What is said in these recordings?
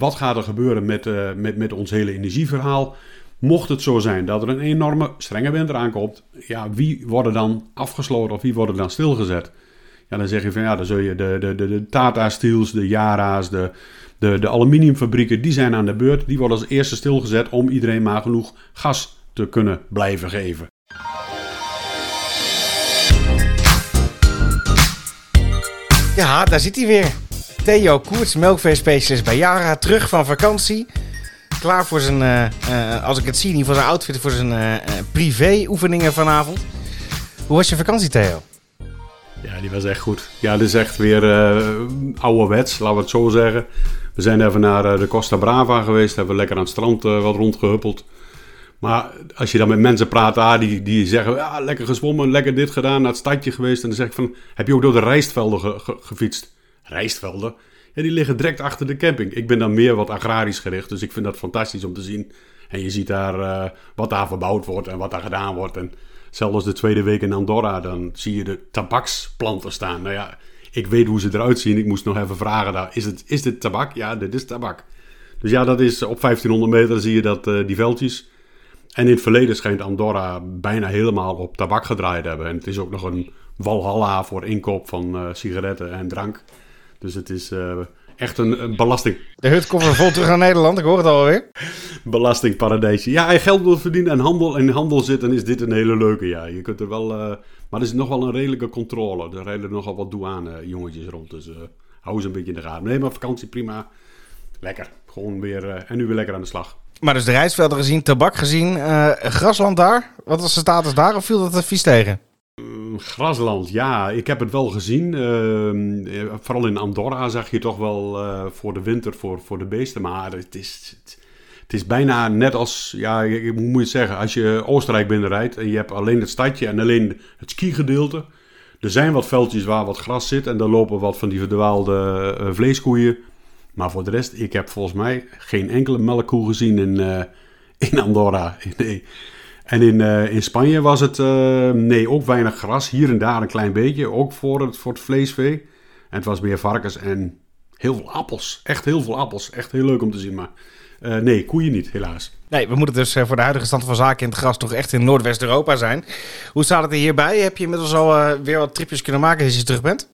wat gaat er gebeuren met, uh, met, met ons hele energieverhaal? Mocht het zo zijn dat er een enorme strenge winter aankomt, ja, wie worden dan afgesloten of wie worden dan stilgezet? Ja, dan zeg je van ja, dan zul je de, de, de, de Tata Steels, de Yara's, de, de, de aluminiumfabrieken, die zijn aan de beurt. Die worden als eerste stilgezet om iedereen maar genoeg gas te kunnen blijven geven. Ja, daar zit hij weer. Theo Koerts, melkveespecialist bij Yara, terug van vakantie. Klaar voor zijn, uh, uh, als ik het zie, niet voor zijn outfit, voor zijn uh, privé-oefeningen vanavond. Hoe was je vakantie, Theo? Ja, die was echt goed. Ja, dit is echt weer ouderwets, laten we het zo zeggen. We zijn even naar de Costa Brava geweest, hebben lekker aan het strand wat rondgehuppeld. Maar als je dan met mensen praat, ah, die, die zeggen, ja, lekker gezwommen, lekker dit gedaan, naar het stadje geweest. En dan zeg ik van, heb je ook door de rijstvelden gefietst? Rijstvelden? Ja, die liggen direct achter de camping. Ik ben dan meer wat agrarisch gericht, dus ik vind dat fantastisch om te zien. En je ziet daar uh, wat daar verbouwd wordt en wat daar gedaan wordt. En zelfs de tweede week in Andorra, dan zie je de tabaksplanten staan. Nou ja, ik weet hoe ze eruit zien. Ik moest nog even vragen, daar, is, het, is dit tabak? Ja, dit is tabak. Dus ja, dat is op 1500 meter zie je dat uh, die veldjes. En in het verleden schijnt Andorra bijna helemaal op tabak gedraaid te hebben. En het is ook nog een walhalla voor inkoop van uh, sigaretten en drank. Dus het is uh, echt een, een, belasting... De hut komt vol terug naar Nederland, ik hoor het alweer. Belastingparadijsje. Ja, en geld wil verdienen en handel in handel zitten, is dit een hele leuke. Ja, je kunt er wel... Uh, maar er is nog wel een redelijke controle. Er rijden nogal wat douane jongetjes rond. Dus hou ze een beetje in de gaten. Nee, maar vakantie prima. Lekker. Gewoon weer... en nu weer lekker aan de slag. Maar dus de rijstvelden gezien, tabak gezien, grasland daar. Wat was de status daar of viel dat er vies tegen? Mm, grasland, ja, ik heb het wel gezien. Uh, vooral in Andorra zag je toch wel uh, voor de winter voor, voor de beesten. Maar het is, het, is bijna net als, ja, hoe moet je het zeggen? Als je Oostenrijk binnenrijdt en je hebt alleen het stadje en alleen het skigedeelte. Er zijn wat veldjes waar wat gras zit en daar lopen wat van die verdwaalde vleeskoeien. Maar voor de rest, ik heb volgens mij geen enkele melkkoe gezien in, in Andorra. Nee. En in, uh, in Spanje was het, uh, nee, ook weinig gras. Hier en daar een klein beetje, ook voor het, voor het vleesvee. En het was meer varkens en heel veel appels. Echt heel veel appels. Echt heel leuk om te zien, maar nee, koeien niet, helaas. Nee, we moeten dus voor de huidige stand van zaken in het gras toch echt in Noordwest-Europa zijn. Hoe staat het er hierbij? Heb je inmiddels al weer wat tripjes kunnen maken als je terug bent?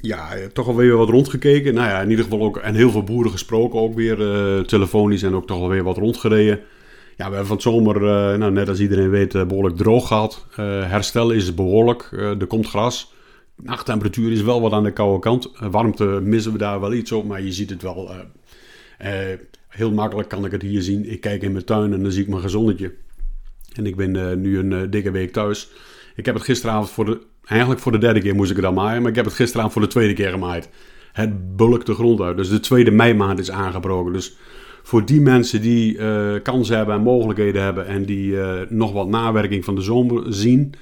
ja, toch alweer wat rondgekeken. Nou ja, in ieder geval ook en heel veel boeren gesproken ook weer telefonisch en ook toch alweer wat rondgereden. Ja, we hebben van het zomer, uh, nou, net als iedereen weet, uh, behoorlijk droog gehad. herstel is behoorlijk, er komt gras. Nachttemperatuur is wel wat aan de koude kant. warmte missen we daar wel iets op, maar je ziet het wel. heel makkelijk kan ik het hier zien. Ik kijk in mijn tuin en dan zie ik mijn gezonnetje. En ik ben nu een dikke week thuis. Ik heb het gisteravond voor de Eigenlijk voor de derde keer moest ik het al maaien, maar ik heb het gisteravond voor de tweede keer gemaaid. Het bulkt de grond uit. Dus de tweede meimaand is aangebroken. Dus voor die mensen die uh, kansen hebben en mogelijkheden hebben en die uh, nog wat nawerking van de zomer zien.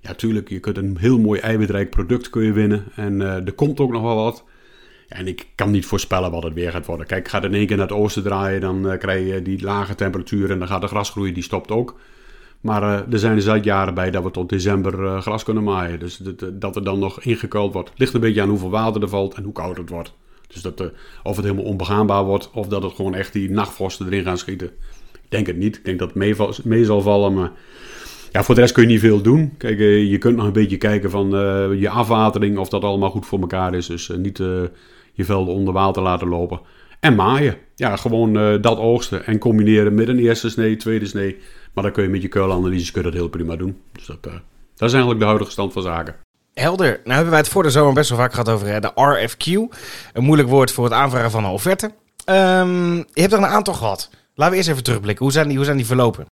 Ja, tuurlijk, je kunt een heel mooi eiwitrijk product kun je winnen. En uh, er komt ook nog wel wat. En ik kan niet voorspellen wat het weer gaat worden. Kijk, gaat in één keer naar het oosten draaien, dan krijg je die lage temperaturen en dan gaat de grasgroei, die stopt ook. Maar er zijn dus jaren bij dat we tot december gras kunnen maaien. Dus dat, dat er dan nog ingekuild wordt. Ligt een beetje aan hoeveel water er valt en hoe koud het wordt. Dus dat, uh, of het helemaal onbegaanbaar wordt of dat het gewoon echt die nachtvorsten erin gaan schieten. Ik denk het niet. Ik denk dat het mee, zal vallen. Maar ja, voor de rest kun je niet veel doen. Kijk, je kunt nog een beetje kijken van je afwatering of dat allemaal goed voor elkaar is. Dus niet je velden onder water laten lopen. En maaien. Ja, gewoon dat oogsten en combineren met een eerste snee, tweede snee. Maar dan kun je met je je dat heel prima doen. Dus dat, dat is eigenlijk de huidige stand van zaken. Helder. Nou hebben wij het voor de zomer best wel vaak gehad over de RFQ. Een moeilijk woord voor het aanvragen van een offerte. Um, je hebt er een aantal gehad. Laten we eerst even terugblikken. Hoe zijn die, hoe zijn die verlopen?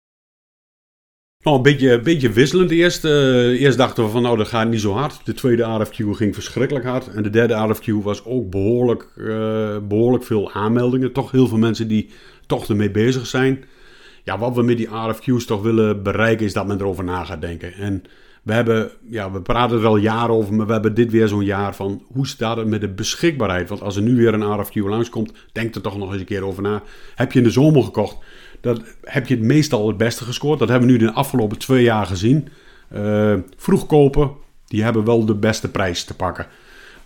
Nou, een beetje, een beetje wisselend eerst. Uh, eerst dachten we van nou, dat gaat niet zo hard. De tweede RFQ ging verschrikkelijk hard. En de derde RFQ was ook behoorlijk, uh, behoorlijk veel aanmeldingen. Toch heel veel mensen die toch ermee bezig zijn ja, wat we met die RFQ's toch willen bereiken, is dat men erover na gaat denken. En we hebben, ja, we praten er al jaren over, maar we hebben dit weer zo'n jaar van hoe staat het met de beschikbaarheid? Want als er nu weer een RFQ langskomt, denk er toch nog eens een keer over na. Heb je in de zomer gekocht, dan heb je het meestal het beste gescoord. Dat hebben we nu de afgelopen twee jaar gezien. Uh, vroeg kopen, die hebben wel de beste prijs te pakken.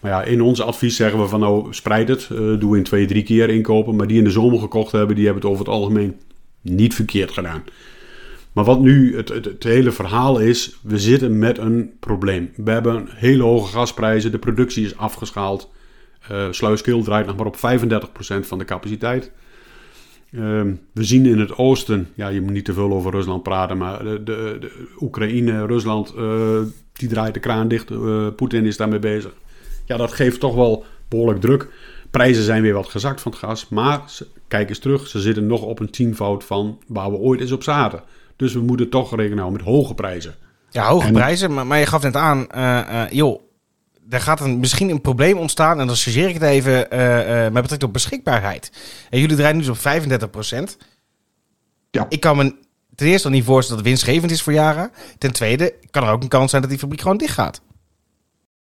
Maar ja, in ons advies zeggen we van nou, spreid het. Uh, doe in twee, drie keer inkopen. Maar die in de zomer gekocht hebben, die hebben het over het algemeen niet verkeerd gedaan. Maar wat nu het, het, hele verhaal is, we zitten met een probleem. We hebben hele hoge gasprijzen, de productie is afgeschaald. Uh, Sluiskil draait nog maar op 35% van de capaciteit. Uh, we zien in het oosten, ja, je moet niet te veel over Rusland praten, maar de, de, Oekraïne, Rusland, uh, die draait de kraan dicht. Uh, Poetin is daarmee bezig. Ja, dat geeft toch wel behoorlijk druk. Prijzen zijn weer wat gezakt van het gas, maar kijk eens terug, ze zitten nog op een tienvoud van waar we ooit eens op zaten. Dus we moeten toch rekenen houden met hoge prijzen. Ja, hoge prijzen, maar, maar, je gaf net aan, joh, er gaat een, misschien een probleem ontstaan. En dan chargeer ik het even uh, met betrekking tot beschikbaarheid. En jullie draaien nu dus op 35 procent. Ja. Ik kan me ten eerste al niet voorstellen dat het winstgevend is voor jaren. Ten tweede kan er ook een kans zijn dat die fabriek gewoon dicht gaat.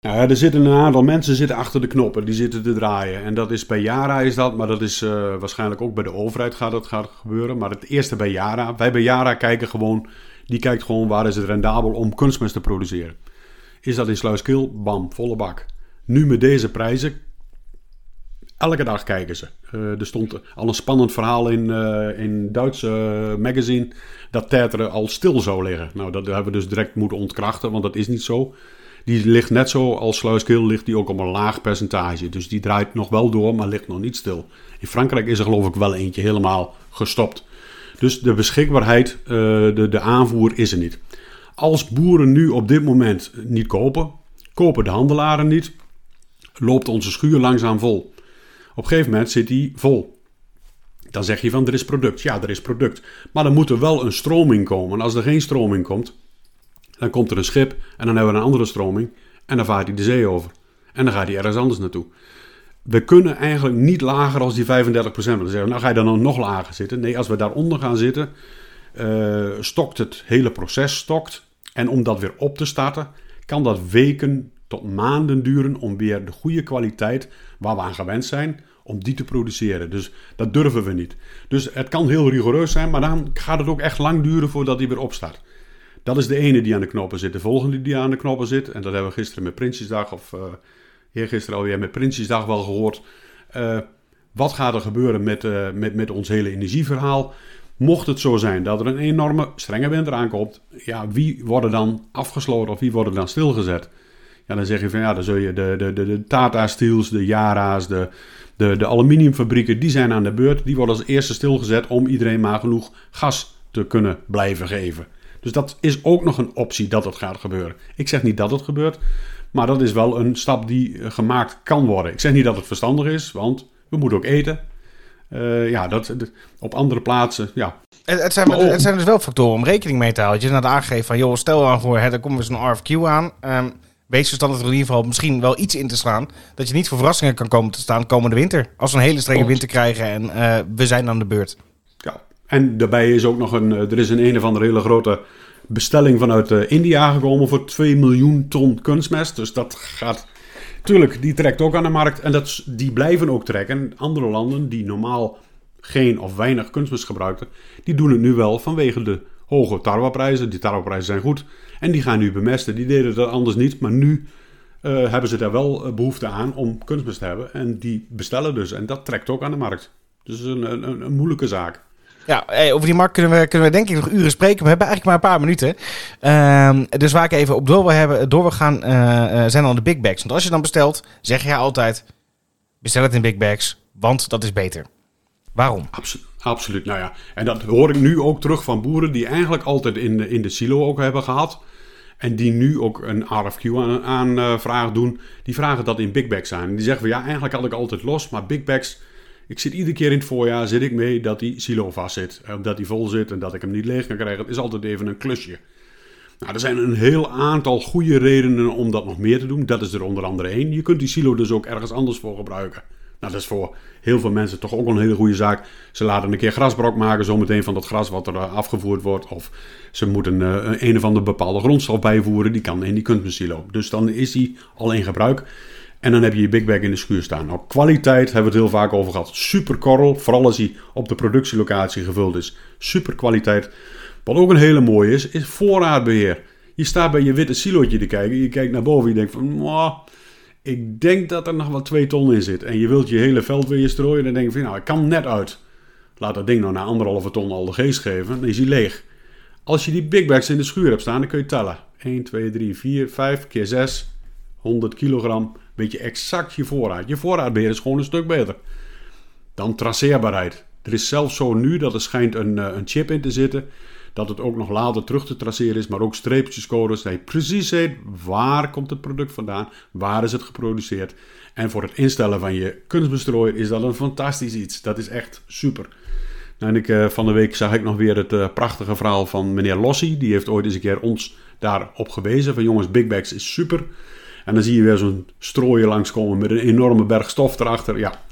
Nou er zitten een aantal mensen zitten achter de knoppen, die zitten te draaien. En dat is bij Yara is dat, maar dat is uh, waarschijnlijk ook bij de overheid gaat dat gaat gebeuren. Maar het eerste bij Yara, wij bij Yara kijken gewoon, die kijkt gewoon waar is het rendabel om kunstmest te produceren is dat in Sluiskil, bam, volle bak. Nu met deze prijzen, elke dag kijken ze. Uh, er stond al een spannend verhaal in, uh, in Duitse magazine dat Teteren al stil zou liggen. Nou, dat hebben we dus direct moeten ontkrachten, want dat is niet zo. Die ligt net zo als Sluiskil, ligt die ook op een laag percentage. Dus die draait nog wel door, maar ligt nog niet stil. In Frankrijk is er geloof ik wel eentje helemaal gestopt. Dus de beschikbaarheid, uh, de, de aanvoer is er niet. Als boeren nu op dit moment niet kopen, kopen de handelaren niet, loopt onze schuur langzaam vol. Op een gegeven moment zit die vol. Dan zeg je van er is product. Ja, er is product. Maar dan moet er wel een stroming komen. Als er geen stroming komt, dan komt er een schip en dan hebben we een andere stroming en dan vaart hij de zee over. En dan gaat hij ergens anders naartoe. We kunnen eigenlijk niet lager als die 35%. Dan zeggen nou ga je dan nog lager zitten. Nee, als we daaronder gaan zitten, uh, stokt het hele proces stokt. En om dat weer op te starten, kan dat weken tot maanden duren om weer de goede kwaliteit waar we aan gewend zijn, om die te produceren. Dus dat durven we niet. Dus het kan heel rigoureus zijn, maar dan gaat het ook echt lang duren voordat die weer opstart. Dat is de ene die aan de knoppen zit. De volgende die aan de knoppen zit, en dat hebben we gisteren met Prinsjesdag, of uh, eergisteren alweer met Prinsjesdag wel gehoord. Uh, wat gaat er gebeuren met, uh, met, met ons hele energieverhaal? Mocht het zo zijn dat er een enorme strenge winter aankomt, ja, wie worden dan afgesloten of wie worden dan stilgezet? Ja, dan zeg je van ja, dan zul je de, de, de, de Tata Steels, de Yara's, de, de, de aluminiumfabrieken, die zijn aan de beurt. Die worden als eerste stilgezet om iedereen maar genoeg gas te kunnen blijven geven. Dus dat is ook nog een optie dat het gaat gebeuren. Ik zeg niet dat het gebeurt, maar dat is wel een stap die eh, gemaakt kan worden. Ik zeg niet dat het verstandig is, want we moeten ook eten. Uh, ja, dat, op andere plaatsen, ja. Het, het, zijn, het zijn dus wel factoren om rekening mee te houden. Je naar aangegeven van, joh, stel aan voor, hè, er komt weer zo'n RFQ aan. Um, wees verstandig er in ieder geval misschien wel iets in te slaan. Dat je niet voor verrassingen kan komen te staan komende winter. Als we een hele strenge winter krijgen en uh, we zijn aan de beurt. En daarbij is ook nog een, eh, er is een een of andere hele grote bestelling vanuit uh, India gekomen voor 2 miljoen ton kunstmest. Dus dat gaat Tuurlijk, die trekt ook aan de markt en dat, die blijven ook trekken. Andere landen die normaal geen of weinig kunstmest gebruikten, die doen het nu wel vanwege de hoge tarweprijzen. Die tarweprijzen zijn goed en die gaan nu bemesten. Die deden dat anders niet, maar nu uh, hebben ze daar wel eh, behoefte aan om kunstmest te hebben. En die bestellen dus en dat trekt ook aan de markt. Dus een, een, een moeilijke zaak. Ja, over die markt kunnen we, kunnen we denk ik nog uren spreken. We hebben eigenlijk maar een paar minuten. Uh, dus waar ik even op door wil, hebben, door wil gaan, uh, zijn dan de big bags. Want als je dan bestelt, zeg je altijd, bestel het in big bags, want dat is beter. Waarom? Absoluut. Absoluut, nou ja. En dat hoor ik nu ook terug van boeren die eigenlijk altijd in de, in de silo ook hebben gehad. En die nu ook een RFQ-aanvraag aan, doen. Die vragen dat in big bags aan. Die zeggen van ja, eigenlijk had ik altijd los, maar big bags ik zit iedere keer in het voorjaar zit ik mee dat die silo vast zit. Dat die vol zit en dat ik hem niet leeg kan krijgen. Het is altijd even een klusje. Nou, er zijn een heel aantal goede redenen om dat nog meer te doen. Dat is er onder andere één. Je kunt die silo dus ook ergens anders voor gebruiken. Nou, dat is voor heel veel mensen toch ook een hele goede zaak. Ze laten een keer grasbrok maken, zometeen van dat gras wat er eh, afgevoerd wordt. Of ze moeten uh, een of andere bepaalde grondstof bijvoeren, die kan in die kunstmesilo. Dus dan is die al in gebruik. En dan heb je je Big Bag in de schuur staan. Nou, kwaliteit hebben we het heel vaak over gehad. Super korrel, vooral als hij op de productielocatie gevuld is. Super kwaliteit. Wat ook een hele mooie is, is voorraadbeheer. Je staat bij je witte silootje te kijken. Je kijkt naar boven en je denkt van... Ik denk dat er nog wel 2 ton in zit. En je wilt je hele veld weer strooien. Dan denk je van, nou, ik kan net uit. Laat dat ding nou na anderhalve ton al de geest geven. Dan is hij leeg. Als je die big bags in de schuur hebt staan, dan kun je tellen. 1, 2, 3, 4, 5 keer 6. 100 kilogram. Weet je exact je voorraad. Je voorraadbeheer is gewoon een stuk beter. Dan traceerbaarheid. Er is zelfs zo nu dat er schijnt een, een chip in te zitten dat het ook nog later terug te traceren is, maar ook streepjescodes. Dat je precies weet waar komt het product vandaan, waar is het geproduceerd. En voor het instellen van je kunstbestrooier is dat een fantastisch iets. Dat is echt super. Nou, en ik, uh, van de week zag ik nog weer het uh, prachtige verhaal van meneer Lossi. Die heeft ooit eens een keer ons daarop gewezen. Van jongens, Big Bags is super. En dan zie je weer zo'n strooien langskomen met een enorme berg stof erachter. Ja,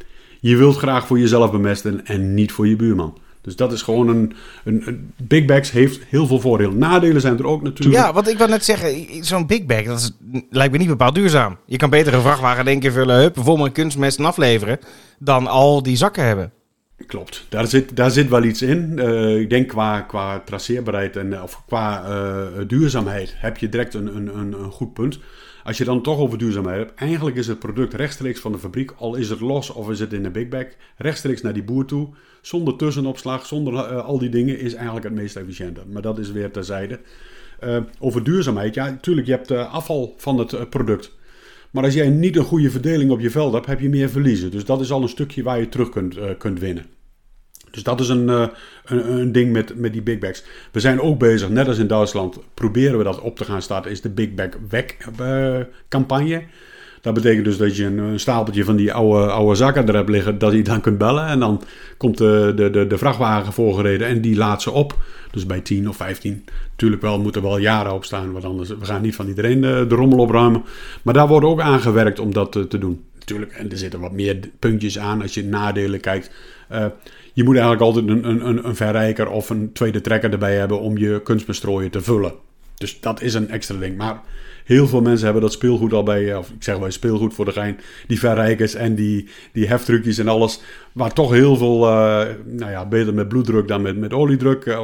je wilt graag voor jezelf bemesten en niet voor je buurman. Dus dat is gewoon een, een, een, Big Bags heeft heel veel voordelen. Nadelen zijn er ook natuurlijk. Ja, wat ik wil net zeggen, zo'n Big Bag, dat is, lijkt me niet bepaald duurzaam. Je kan beter een vrachtwagen in één keer vullen, hup, bijvoorbeeld kunstmest en afleveren, dan al die zakken hebben. Klopt, daar zit, daar zit wel iets in. Uh, ik denk qua, qua traceerbaarheid en of qua uh, duurzaamheid heb je direct een, een, een, een goed punt. Als je dan toch over duurzaamheid hebt, eigenlijk is het product rechtstreeks van de fabriek, al is het los of is het in een big bag, rechtstreeks naar die boer toe, zonder tussenopslag, zonder uh, al die dingen, is eigenlijk het meest efficiënte. Maar dat is weer terzijde. Uh, over duurzaamheid, ja, natuurlijk, je hebt uh, afval van het product. Maar als jij niet een goede verdeling op je veld hebt, heb je meer verliezen. Dus dat is al een stukje waar je terug kunt, kunt winnen. Dus dat is een, een, een, ding met, met die big bags. We zijn ook bezig, net als in Duitsland, proberen we dat op te gaan starten, is de Big Bag Weg campagne. Dat betekent dus dat je een, stapeltje van die oude, oude zakken er hebt liggen, dat je dan kunt bellen. En dan komt de, de, de, de vrachtwagen voorgereden en die laat ze op. Dus bij 10 of 15. Natuurlijk wel, moeten er wel jaren op staan, want anders we gaan niet van iedereen de, de rommel opruimen. Maar daar wordt ook aan gewerkt om dat te, te doen. Natuurlijk, en er zitten wat meer puntjes aan als je nadelen kijkt. Uh, je moet eigenlijk altijd een, een, een verrijker of een tweede trekker erbij hebben om je kunstbestrooien te vullen. Dus dat is een extra ding. Maar heel veel mensen hebben dat speelgoed al bij, of ik zeg wel speelgoed voor de gein, die verrijkers en die, die heftrucjes en alles. Waar toch heel veel, uh, nou ja, beter met bloeddruk dan met, met oliedruk. Uh,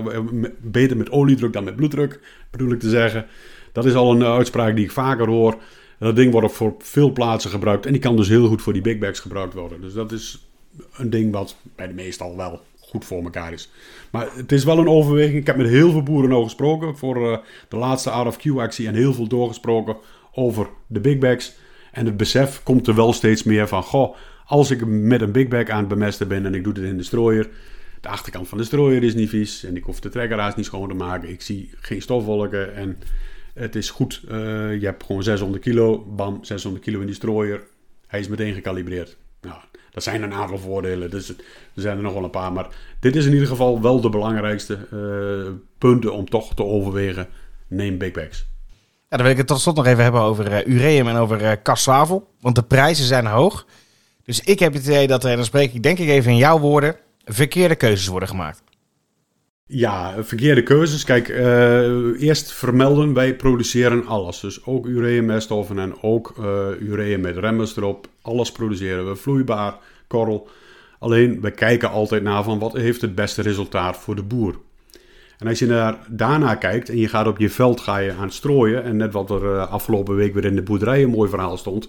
beter met oliedruk dan met bloeddruk, bedoel ik te zeggen. Dat is al een uitspraak die ik vaker hoor. Dat ding wordt op voor veel plaatsen gebruikt. En die kan dus heel goed voor die big bags gebruikt worden. Dus dat is een ding wat bij de meestal wel goed voor elkaar is. Maar het is wel een overweging. Ik heb met heel veel boeren al gesproken voor uh, de laatste RFQ-actie en heel veel doorgesproken over de big bags. En het besef komt er wel steeds meer van: goh, als ik met een big bag aan het bemesten ben en ik doe dit in de strooier. De achterkant van de strooier is niet vies en ik hoef de trekkeraars niet schoon te maken. Ik zie geen stofwolken en het is goed. Uh, je hebt gewoon 600 kilo, bam, 600 kilo in die strooier. Hij is meteen gekalibreerd. Nou, dat zijn een aantal voordelen, dus er zijn er nog wel een paar. Maar dit is in ieder geval wel de belangrijkste uh, punten om toch te overwegen. Neem big bags. Ja, dan wil ik het tot slot nog even hebben over uh, ureum en over uh, kassavel. Want de prijzen zijn hoog. Dus ik heb het idee dat er, en dan spreek ik denk ik even in jouw woorden, verkeerde keuzes worden gemaakt. Ja, verkeerde keuzes. Kijk, uh, eerst vermelden, wij produceren alles. Dus ook ureumeststoffen en ook uh, urea met remmers erop. Alles produceren we, vloeibaar, korrel. Alleen, we kijken altijd naar van wat heeft het beste resultaat voor de boer. En als je naar, daarna kijkt en je gaat op je veld ga je aan strooien... en net wat er uh, afgelopen week weer in de boerderij een mooi verhaal stond...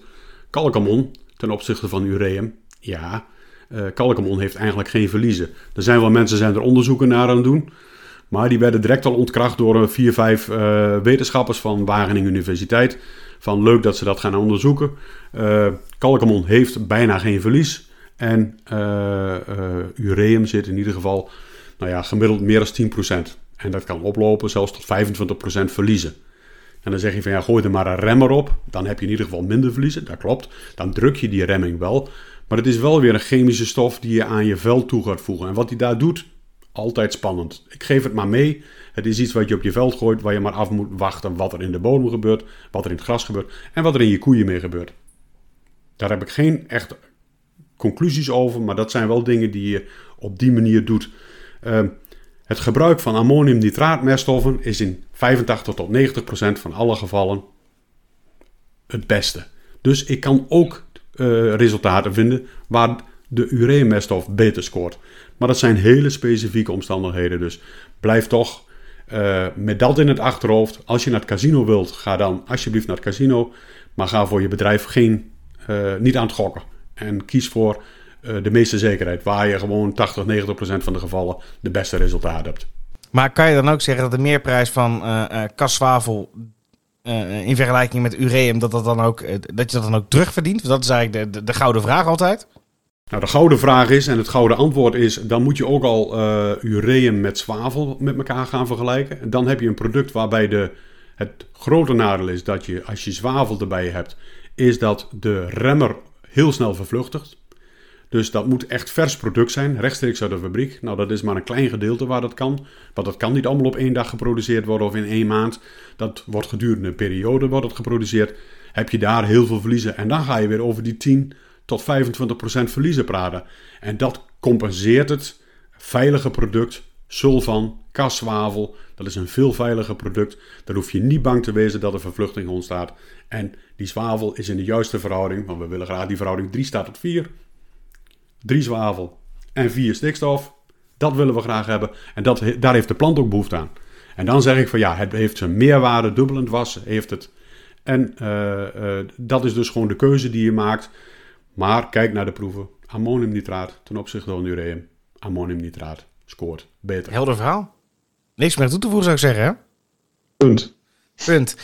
kalkamon ten opzichte van ureum, ja... Uh, Kalkamon heeft eigenlijk geen verliezen. Er zijn wel mensen zijn er onderzoeken naar aan het doen. Maar die werden direct al ontkracht door vier, vijf uh, wetenschappers van Wageningen Universiteit. Van leuk dat ze dat gaan onderzoeken. Uh, heeft bijna geen verlies. En ureum zit in ieder geval nou ja, gemiddeld meer dan 10%. En dat kan oplopen zelfs tot 25% verliezen. En dan zeg je van ja, gooi er maar een remmer op. Dan heb je in ieder geval minder verliezen. Dat klopt. Dan druk je die remming wel. Maar het is wel weer een chemische stof die je aan je vel toe gaat voegen. En wat hij daar doet, altijd spannend. Ik geef het maar mee. Het is iets wat je op je veld gooit, waar je maar af moet wachten wat er in de bodem gebeurt, wat er in het gras gebeurt en wat er in je koeien mee gebeurt. Daar heb ik geen echte conclusies over, maar dat zijn wel dingen die je op die manier doet. Uh, het gebruik van ammoniumnitraatmeststoffen is in 85 tot 90 procent van alle gevallen het beste. Dus ik kan ook uh, resultaten vinden waar de ureumeststof beter scoort. Maar dat zijn hele specifieke omstandigheden. Dus blijf toch uh, met dat in het achterhoofd. Als je naar het casino wilt, ga dan alsjeblieft naar het casino. Maar ga voor je bedrijf geen eh, niet aan het gokken. En kies voor eh, de meeste zekerheid, waar je gewoon 80, 90 procent van de gevallen de beste resultaat hebt. Maar kan je dan ook zeggen dat de meerprijs van uh, kaszwavel in vergelijking met ureum, dat, dat, dan ook, dat je dat dan ook terugverdient? Dat is eigenlijk de, de, de, gouden vraag altijd. Nou, de gouden vraag is, en het gouden antwoord is, dan moet je ook al ureum met zwavel met elkaar gaan vergelijken. En dan heb je een product waarbij de, het grote nadeel is dat je, als je zwavel erbij hebt, is dat de remmer heel snel vervluchtigt. Dus dat moet echt vers product zijn, rechtstreeks uit de fabriek. Nou, dat is maar een klein gedeelte waar dat kan. Want dat kan niet allemaal op één dag geproduceerd worden of in één maand. Dat wordt gedurende een periode wordt het geproduceerd. Heb je daar heel veel verliezen. En dan ga je weer over die 10 tot 25 procent verliezen praten. En dat compenseert het veilige product sulfan, kaszwavel. Dat is een veel veiliger product. Daar hoef je niet bang te wezen dat er vervluchting ontstaat. En die zwavel is in de juiste verhouding, want we willen graag die verhouding 3 staat tot 4. 3 zwavel en 4 stikstof. Dat willen we graag hebben. En dat, daar heeft de plant ook behoefte aan. En dan zeg ik van ja, het heeft zijn meerwaarde, dubbelend was, heeft het. En uh, uh, dat is dus gewoon de keuze die je maakt. Maar kijk naar de proeven. Ammoniumnitraat ten opzichte van ureum. Ammoniumnitraat scoort beter. Helder verhaal. Niks meer toe te voegen zou ik zeggen, hè? Punt. Punt.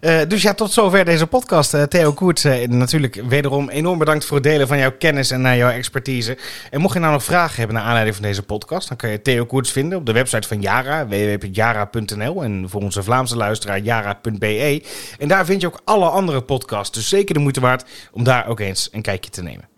Uh, dus ja, tot zover deze podcast. Uh, Theo Koert, uh, natuurlijk wederom enorm bedankt voor het delen van jouw kennis en jouw expertise. En mocht je nou nog vragen hebben naar aanleiding van deze podcast, dan kan je Theo Koerts vinden op de website van Yara, www.yara.nl en voor onze Vlaamse luisteraar yara.be. En daar vind je ook alle andere podcasts, dus zeker de moeite waard om daar ook eens een kijkje te nemen.